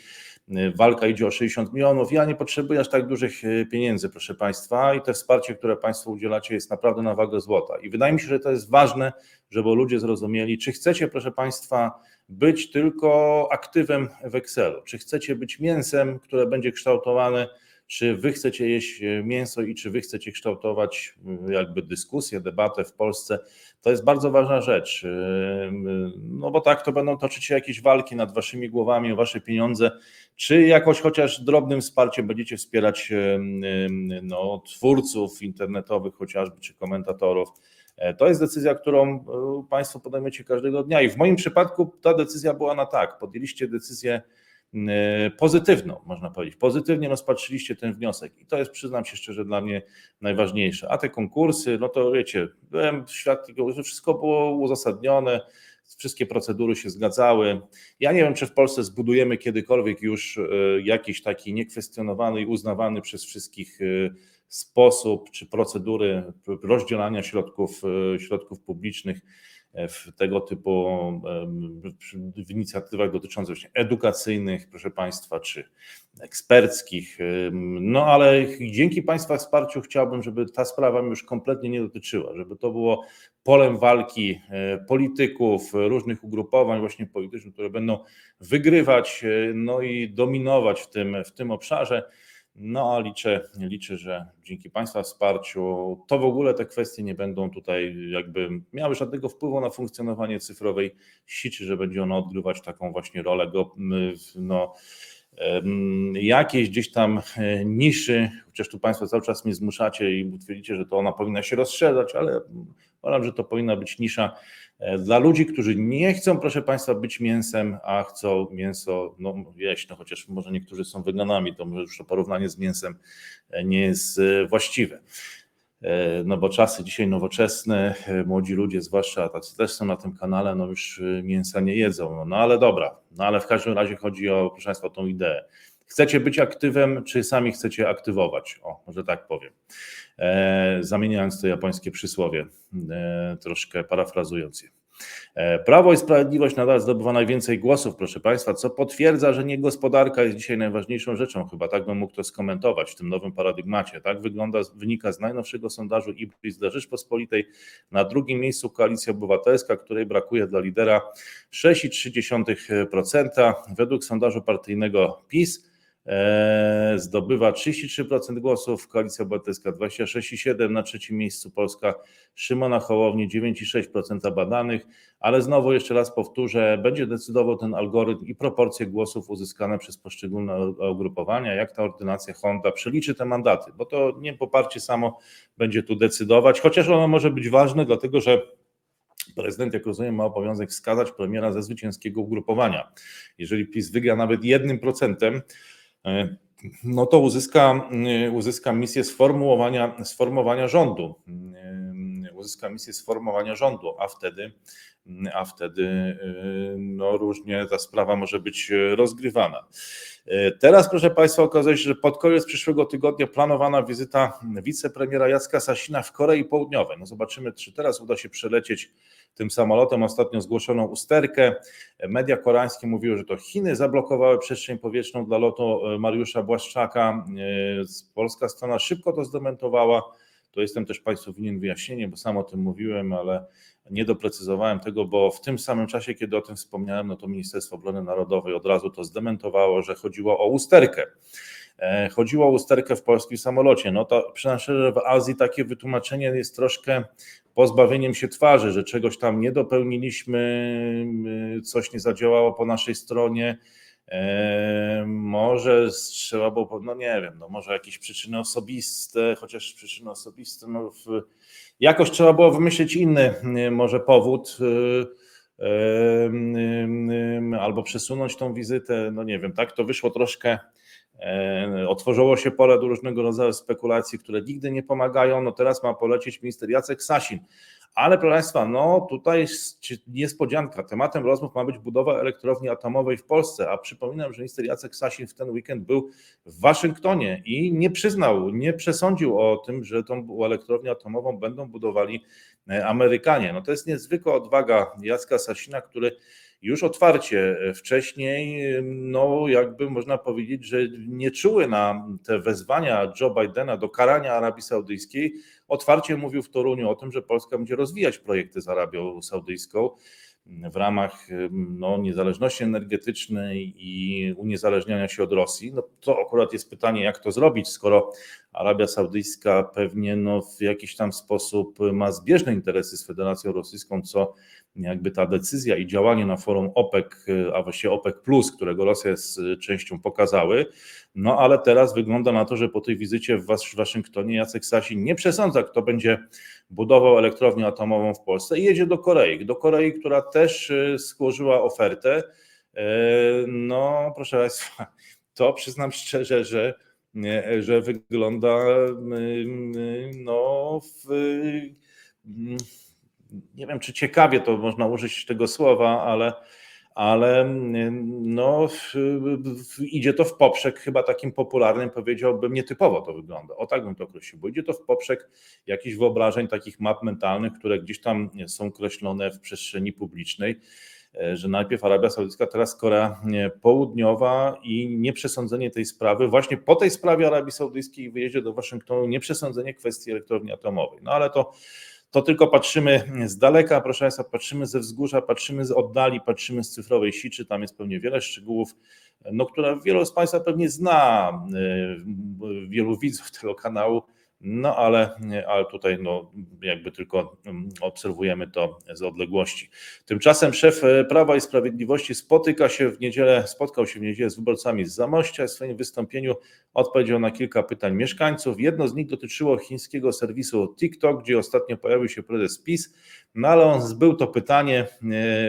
Walka idzie o 60 milionów. Ja nie potrzebuję aż tak dużych e, pieniędzy, proszę Państwa, i te wsparcie, które Państwo udzielacie, jest naprawdę na wagę złota. I wydaje mi się, że to jest ważne, żeby ludzie zrozumieli, czy chcecie, proszę Państwa, być tylko aktywem w Excelu, czy chcecie być mięsem, które będzie kształtowane czy wy chcecie jeść e, mięso i czy wy chcecie kształtować e, jakby dyskusję, debatę w Polsce. To jest bardzo ważna rzecz. E, no bo tak to będą toczyć się jakieś walki nad waszymi głowami o wasze pieniądze, czy jakoś chociaż drobnym wsparciem będziecie wspierać no, twórców internetowych chociażby, czy komentatorów. To jest decyzja, którą Państwo podejmiecie każdego dnia i w moim przypadku ta decyzja była na tak. Podjęliście decyzję pozytywną, można powiedzieć. Pozytywnie rozpatrzyliście ten wniosek i to jest, przyznam się szczerze, dla mnie najważniejsze. A te konkursy, no to wiecie, byłem świadkiem, że wszystko było uzasadnione, wszystkie procedury się zgadzały. Ja nie wiem, czy w Polsce zbudujemy kiedykolwiek już e, jakiś taki niekwestionowany i uznawany przez wszystkich e, sposób czy procedury rozdzielania środków, środków publicznych w tego typu w inicjatywach dotyczących właśnie edukacyjnych, proszę Państwa, czy eksperckich. No ale dzięki Państwa wsparciu chciałbym, żeby ta sprawa już kompletnie nie dotyczyła, żeby to było polem walki e, polityków, różnych ugrupowań właśnie politycznych, które będą wygrywać e, no i dominować w tym, w tym obszarze. No liczę, liczę, że dzięki Państwa wsparciu to w ogóle te kwestie nie będą tutaj jakby miały żadnego wpływu na funkcjonowanie cyfrowej sieci, że będzie ona odgrywać taką właśnie rolę go, no, jakieś gdzieś tam e, niszy, chociaż tu Państwo cały czas mnie zmuszacie i twierdzicie, że to ona powinna się rozszerzać, ale uważam, że to powinna być nisza dla ludzi, którzy nie chcą, proszę Państwa, być mięsem, a chcą mięso no, jeść, no chociaż może niektórzy są weganami, to może już to porównanie z mięsem e, nie jest e, właściwe. No bo czasy dzisiaj nowoczesne, młodzi ludzie, zwłaszcza tacy też są na tym kanale, no już mięsa nie jedzą. No ale dobra, no ale w każdym razie chodzi o, proszę Państwa, tą ideę. Chcecie być aktywem, czy sami chcecie aktywować? O, może tak powiem. E, zamieniając to japońskie przysłowie, e, troszkę parafrazując je. E, Prawo i Sprawiedliwość nadal zdobywa najwięcej głosów, proszę Państwa, co potwierdza, że nie gospodarka jest dzisiaj najważniejszą rzeczą. Chyba tak bym mógł to skomentować w tym nowym paradygmacie. Tak wygląda, wynika z najnowszego sondażu IBRIS dla Rzeczpospolitej. Na drugim miejscu Koalicja Obywatelska, której brakuje dla lidera 6,3%. Według sondażu partyjnego PiS zdobywa 33% głosów, Koalicja Obywatelska 26,7%, na trzecim miejscu Polska Szymona Hołowni 9,6% badanych, ale znowu jeszcze raz powtórzę, będzie decydował ten algorytm i proporcje głosów uzyskane przez poszczególne ugrupowania, jak ta ordynacja Honda przeliczy te mandaty, bo to nie poparcie samo będzie tu decydować, chociaż ono może być ważne, dlatego że Prezydent, jak rozumiem, ma obowiązek wskazać premiera ze zwycięskiego ugrupowania. Jeżeli PiS wygra nawet jednym procentem, e, no to uzyska, e, uzyska misję sformułowania, sformowania rządu. E, uzyska misję sformowania rządu, a wtedy, a wtedy no, różnie ta sprawa może być rozgrywana. Teraz, proszę Państwa, okazuje się, że pod koniec przyszłego tygodnia planowana wizyta wicepremiera Jacka Sasina w Korei Południowej. No zobaczymy, czy teraz uda się przelecieć tym samolotem. Ostatnio zgłoszono usterkę. Media koreańskie mówiły, że to Chiny zablokowały przestrzeń powietrzną dla lotu e, Mariusza Błaszczaka. E, polska strona szybko to zdementowała. To jestem też Państwu winien wyjaśnienie, bo sam o tym mówiłem, ale nie doprecyzowałem tego, bo w tym samym czasie, kiedy o tym wspomniałem, no to Ministerstwo Obrony Narodowej od razu to zdementowało, że chodziło o usterkę. E, chodziło o usterkę w polskim samolocie. No to przynajmniej w Azji takie wytłumaczenie jest troszkę pozbawieniem się twarzy, że czegoś tam nie dopełniliśmy, y, coś nie zadziałało po naszej stronie. E, może trzeba było, no nie wiem, no może jakieś przyczyny osobiste, chociaż przyczyny osobiste, no w, jakoś trzeba było wymyślić inny y, może powód y, albo przesunąć tą wizytę, no nie wiem, tak to wyszło troszkę otworzyło się pole do różnego rodzaju spekulacji, które nigdy nie pomagają. No teraz ma polecieć minister Jacek Sasin. Ale proszę Państwa, no tutaj niespodzianka. Tematem rozmów ma być budowa elektrowni atomowej w Polsce, a przypominam, że minister Jacek Sasin w ten weekend był w Waszyngtonie i nie przyznał, nie przesądził o tym, że tą elektrownię atomową będą budowali e, Amerykanie. No to jest niezwykła odwaga Jacka Sasina, który już otwarcie wcześniej, no jakby można powiedzieć, że nie czuły na te wezwania Joe Bidena do karania Arabii Saudyjskiej. Otwarcie mówił w Toruniu o tym, że Polska będzie rozwijać projekty z Arabią Saudyjską w ramach no, niezależności energetycznej i uniezależniania się od Rosji. No, to akurat jest pytanie, jak to zrobić, skoro Arabia Saudyjska pewnie no, w jakiś tam sposób ma zbieżne interesy z Federacją Rosyjską, co jakby ta decyzja i działanie na forum OPEC, a właściwie OPEC, którego Rosja jest częścią, pokazały. No ale teraz wygląda na to, że po tej wizycie w Waszyngtonie Jacek Sasin nie przesądza, kto będzie budował elektrownię atomową w Polsce i jedzie do Korei. Do Korei, która też y, skłożyła ofertę. E, no, proszę Państwa, to przyznam szczerze, że, że wygląda y, y, no, w nie wiem, czy ciekawie to można użyć tego słowa, ale, ale no, idzie to w poprzek chyba takim popularnym, powiedziałbym, nietypowo to wygląda. O tak bym to określił, bo idzie to w poprzek jakichś wyobrażeń, takich map mentalnych, które gdzieś tam są kreślone w przestrzeni publicznej że najpierw Arabia Saudyjska, teraz Korea Południowa i nieprzesądzenie tej sprawy, właśnie po tej sprawie Arabii Saudyjskiej wyjeździe do Waszyngtonu, nieprzesądzenie kwestii elektrowni atomowej. No ale to to tylko patrzymy z daleka, proszę Państwa, patrzymy ze wzgórza, patrzymy z oddali, patrzymy z cyfrowej siczy, tam jest pewnie wiele szczegółów, no, które wielu z Państwa pewnie zna, y, wielu widzów tego kanału, no ale, ale tutaj no, jakby tylko mm, obserwujemy to z odległości. Tymczasem szef e, Prawa i Sprawiedliwości spotyka się w niedzielę, spotkał się w niedzielę z wyborcami z Zamościa. W swoim wystąpieniu odpowiedział na kilka pytań mieszkańców. Jedno z nich dotyczyło chińskiego serwisu TikTok, gdzie ostatnio pojawił się prezes PiS, no ale on zbył to pytanie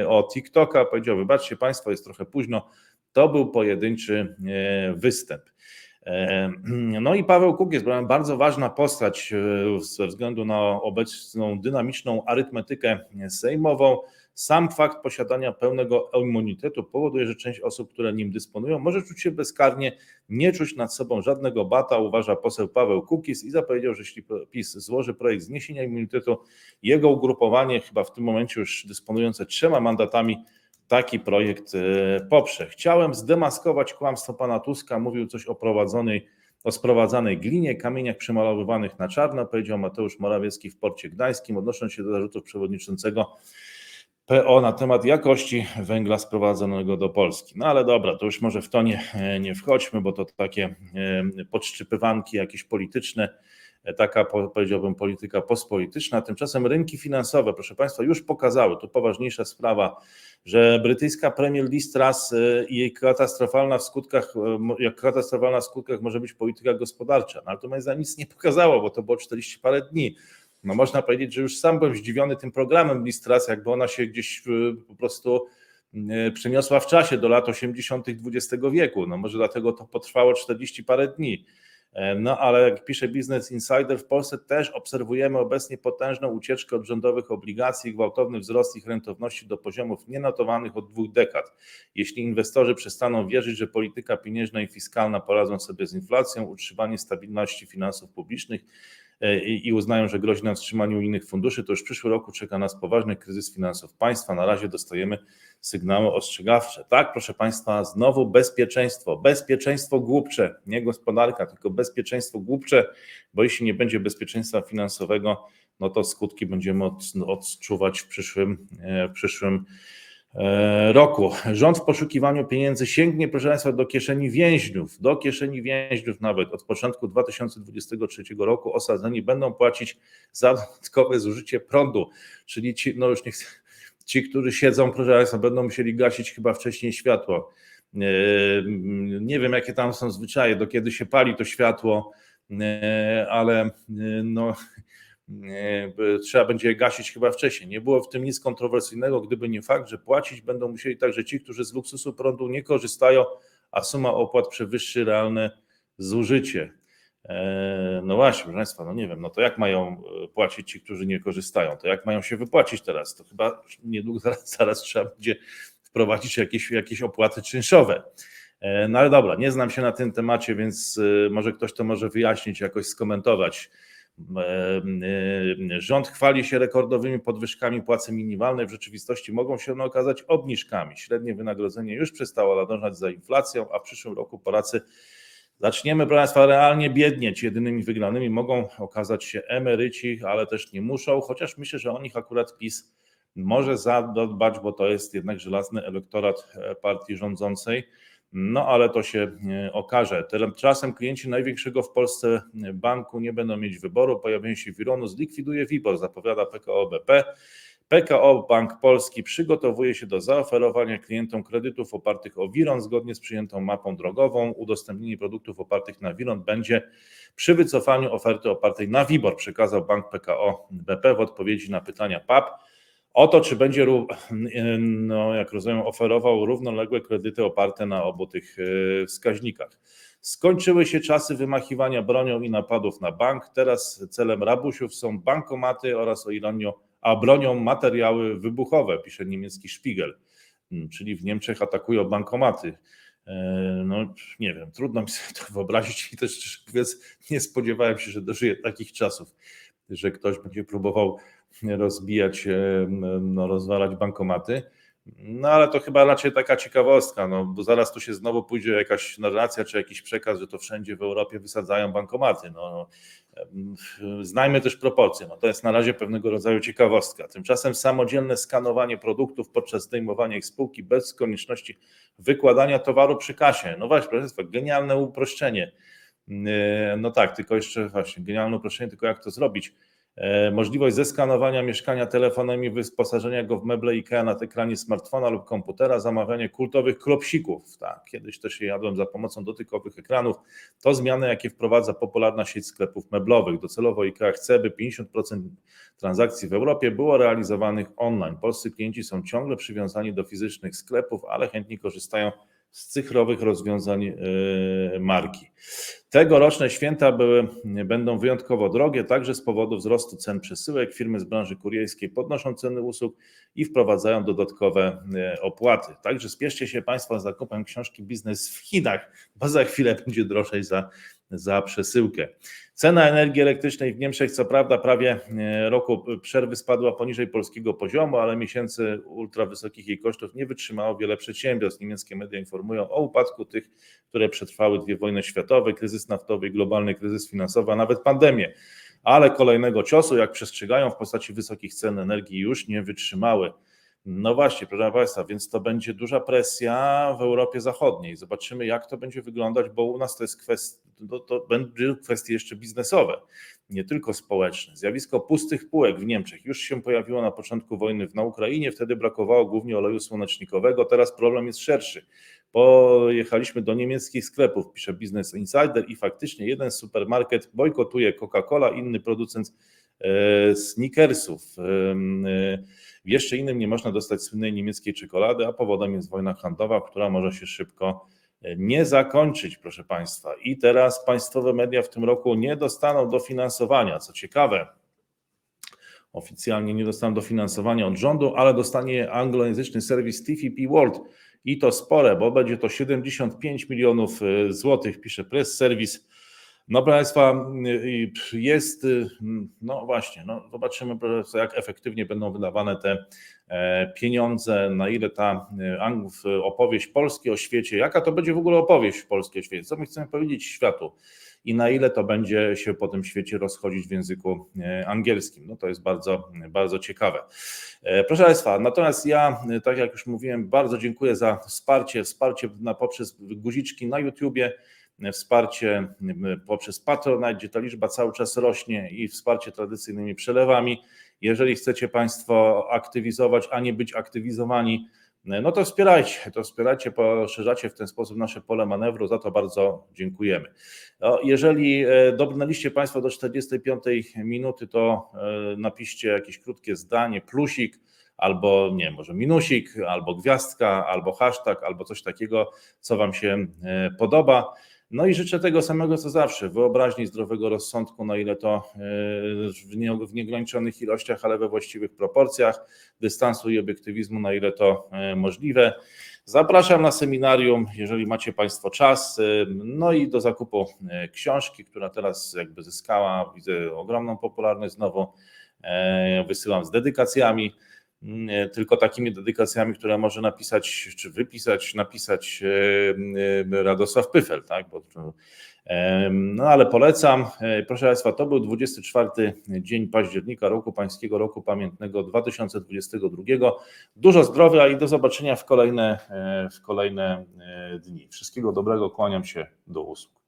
e, o TikToka, powiedział, wybaczcie Państwo, jest trochę późno, to był pojedynczy e, występ. No i Paweł Kukiz, bardzo ważna postać e, ze względu na obecną dynamiczną arytmetykę sejmową. Sam fakt posiadania pełnego immunitetu powoduje, że część osób, które nim dysponują, może czuć się bezkarnie, nie czuć nad sobą żadnego bata, uważa poseł Paweł Kukiz i zapowiedział, że jeśli PiS złoży projekt zniesienia immunitetu, jego ugrupowanie, chyba w tym momencie już dysponujące trzema mandatami, taki projekt e, poprze. Chciałem zdemaskować kłamstwo pana Tuska, mówił coś o prowadzonej, o sprowadzanej glinie, kamieniach przemalowywanych na czarno, powiedział Mateusz Morawiecki w porcie gdańskim, odnosząc się do zarzutów przewodniczącego PO na temat jakości węgla sprowadzonego do Polski. No ale dobra, to już może w to nie, nie wchodźmy, bo to takie e, podszczypywanki jakieś polityczne, taka powiedziałbym polityka postpolityczna. Tymczasem rynki finansowe, proszę Państwa, już pokazały, tu poważniejsza sprawa, że brytyjska premier Liz Truss e, i jej katastrofalna w skutkach, jak katastrofalna w skutkach może być polityka gospodarcza, no ale to moim zdaniem nic nie pokazało, bo to było 40 parę dni no można powiedzieć, że już sam byłem zdziwiony tym programem Listras, jakby ona się gdzieś po prostu e, przeniosła w czasie do lat 80. XX wieku. No może dlatego to potrwało 40 parę dni. E, no ale jak pisze Business Insider, w Polsce też obserwujemy obecnie potężną ucieczkę od rządowych obligacji, gwałtowny wzrost ich rentowności do poziomów nienotowanych od dwóch dekad. Jeśli inwestorzy przestaną wierzyć, że polityka pieniężna i fiskalna poradzą sobie z inflacją, utrzymanie stabilności finansów publicznych E, i uznają, że grozi nam wstrzymaniu innych funduszy, to już w przyszłym roku czeka nas poważny kryzys finansów państwa. Na razie dostajemy sygnały ostrzegawcze. Tak, proszę Państwa, znowu bezpieczeństwo, bezpieczeństwo głupcze, nie gospodarka, tylko bezpieczeństwo głupcze, bo jeśli nie będzie bezpieczeństwa finansowego, no to skutki będziemy odczuwać w przyszłym, e, w przyszłym E, roku. Rząd w poszukiwaniu pieniędzy sięgnie, proszę Państwa, do kieszeni więźniów, do kieszeni więźniów nawet. Od początku 2023 roku osadzeni będą płacić za dodatkowe zużycie prądu, czyli ci, no już nie chcę, ci, którzy siedzą, proszę Państwa, będą musieli gasić chyba wcześniej światło. E, nie wiem, jakie tam są zwyczaje, do kiedy się pali to światło, e, ale no trzeba będzie gasić chyba wcześniej. Nie było w tym nic kontrowersyjnego, gdyby nie fakt, że płacić będą musieli także ci, którzy z luksusu prądu nie korzystają, a suma opłat przewyższy realne zużycie. E, no właśnie, proszę Państwa, no nie wiem, no to jak mają e, płacić ci, którzy nie korzystają? To jak mają się wypłacić teraz? To chyba niedługo zaraz, zaraz trzeba będzie wprowadzić jakieś, jakieś opłaty czynszowe. E, no ale dobra, nie znam się na tym temacie, więc może ktoś to może wyjaśnić, jakoś skomentować. Rząd chwali się rekordowymi podwyżkami płacy minimalnej, w rzeczywistości mogą się one okazać obniżkami. Średnie wynagrodzenie już przestało nadążać za inflacją, a w przyszłym roku Polacy zaczniemy, proszę Państwa, realnie biednieć. Jedynymi wygranymi mogą okazać się emeryci, ale też nie muszą, chociaż myślę, że o nich akurat PiS może zadbać, bo to jest jednak żelazny elektorat e, partii rządzącej. No ale to się e, okaże. Tymczasem klienci największego w Polsce banku nie będą mieć wyboru. Pojawienie się Wironu zlikwiduje WIBOR, zapowiada PKO BP. PKO Bank Polski przygotowuje się do zaoferowania klientom kredytów opartych o Wiron zgodnie z przyjętą mapą drogową. Udostępnienie produktów opartych na Wiron będzie przy wycofaniu oferty opartej na WIBOR, przekazał Bank PKO BP w odpowiedzi na pytania PAP o to, czy będzie, no, jak rozumiem, oferował równoległe kredyty oparte na obu tych e, wskaźnikach. Skończyły się czasy wymachiwania bronią i napadów na bank. Teraz celem rabusiów są bankomaty oraz o ironią, a bronią materiały wybuchowe, pisze niemiecki Spiegel. Hmm, czyli w Niemczech atakują bankomaty. E, no nie wiem, trudno mi sobie to wyobrazić i też szczerze mówiąc nie spodziewałem się, że dożyję takich czasów, że ktoś będzie próbował rozbijać, e, no, rozwalać bankomaty. No ale to chyba raczej taka ciekawostka, no bo zaraz tu się znowu pójdzie jakaś narracja czy jakiś przekaz, że to wszędzie w Europie wysadzają bankomaty. No, znajmy też proporcje. No, to jest na razie pewnego rodzaju ciekawostka. Tymczasem samodzielne skanowanie produktów podczas zdejmowania ich spółki bez konieczności wykładania towaru przy kasie. No właśnie, proszę Państwa, genialne uproszczenie. No tak, tylko jeszcze właśnie, genialne uproszczenie, tylko jak to zrobić? E, możliwość zeskanowania mieszkania telefonem i wyposażenia go w meble IKEA na ekranie smartfona lub komputera, zamawianie kultowych klopsików. Tak, kiedyś też je jadłem za pomocą dotykowych ekranów. To zmiany, jakie wprowadza popularna sieć sklepów meblowych. Docelowo IKEA chce, by 50% transakcji w Europie było realizowanych online. Polscy klienci są ciągle przywiązani do fizycznych sklepów, ale chętnie korzystają z cyfrowych rozwiązań e, marki. Tegoroczne święta były, będą wyjątkowo drogie, także z powodu wzrostu cen przesyłek. Firmy z branży kurierskiej podnoszą ceny usług i wprowadzają dodatkowe e, opłaty. Także spieszcie się Państwo z zakupem książki Biznes w Chinach, bo za chwilę będzie drożej za za przesyłkę. Cena energii elektrycznej w Niemczech, co prawda, prawie e, roku przerwy spadła poniżej polskiego poziomu, ale miesięcy ultra wysokich jej kosztów nie wytrzymało wiele przedsiębiorstw. Niemieckie media informują o upadku tych, które przetrwały dwie wojny światowe, kryzys naftowy, globalny kryzys finansowy, a nawet pandemię. Ale kolejnego ciosu, jak przestrzegają, w postaci wysokich cen energii już nie wytrzymały. No właśnie, proszę Państwa, więc to będzie duża presja w Europie Zachodniej. Zobaczymy, jak to będzie wyglądać, bo u nas to jest kwestia, to, to będzie kwestie jeszcze biznesowe, nie tylko społeczne. Zjawisko pustych półek w Niemczech już się pojawiło na początku wojny na Ukrainie, wtedy brakowało głównie oleju słonecznikowego, teraz problem jest szerszy. Pojechaliśmy do niemieckich sklepów, pisze Business Insider i faktycznie jeden supermarket bojkotuje Coca-Cola, inny producent e, sneakersów. E, w jeszcze innym nie można dostać słynnej niemieckiej czekolady, a powodem jest wojna handlowa, która może się szybko e, nie zakończyć, proszę Państwa. I teraz państwowe media w tym roku nie dostaną dofinansowania. Co ciekawe, oficjalnie nie dostaną dofinansowania od rządu, ale dostanie anglojęzyczny serwis TVP World i to spore, bo będzie to 75 milionów e, złotych, pisze Press Service. No, proszę Państwa, jest, no właśnie, no zobaczymy, jak efektywnie będą wydawane te e, pieniądze, na ile ta y, opowieść Polski o świecie, jaka to będzie w ogóle opowieść Polski o świecie, co my chcemy powiedzieć światu i na ile to będzie się po tym świecie rozchodzić w języku e, angielskim. No to jest bardzo, bardzo ciekawe. E, proszę Państwa, natomiast ja, tak jak już mówiłem, bardzo dziękuję za wsparcie, wsparcie na, poprzez guziczki na YouTubie, wsparcie poprzez Patronite, gdzie ta liczba cały czas rośnie i wsparcie tradycyjnymi przelewami. Jeżeli chcecie Państwo aktywizować, a nie być aktywizowani, no to wspierajcie, to wspierajcie, poszerzacie w ten sposób nasze pole manewru, za to bardzo dziękujemy. No, jeżeli e, dobrnęliście Państwo do 45 minuty, to e, napiszcie jakieś krótkie zdanie, plusik, albo nie, może minusik, albo gwiazdka, albo hashtag, albo coś takiego, co Wam się e, podoba. No i życzę tego samego co zawsze, wyobraźni zdrowego rozsądku, na ile to e, w nieograniczonych ilościach, ale we właściwych proporcjach, dystansu i obiektywizmu, na ile to e, możliwe. Zapraszam na seminarium, jeżeli macie Państwo czas, e, no i do zakupu książki, która teraz jakby zyskała, widzę ogromną popularność znowu, wysyłam z dedykacjami tylko takimi dedykacjami, które może napisać, czy wypisać, napisać e, e, Radosław Pyfel, tak? Bo, no ale polecam. E, proszę Państwa, to był 24 dzień października roku Pańskiego Roku Pamiętnego 2022. Dużo zdrowia i do zobaczenia w kolejne, w kolejne dni. Wszystkiego dobrego, kłaniam się do usług.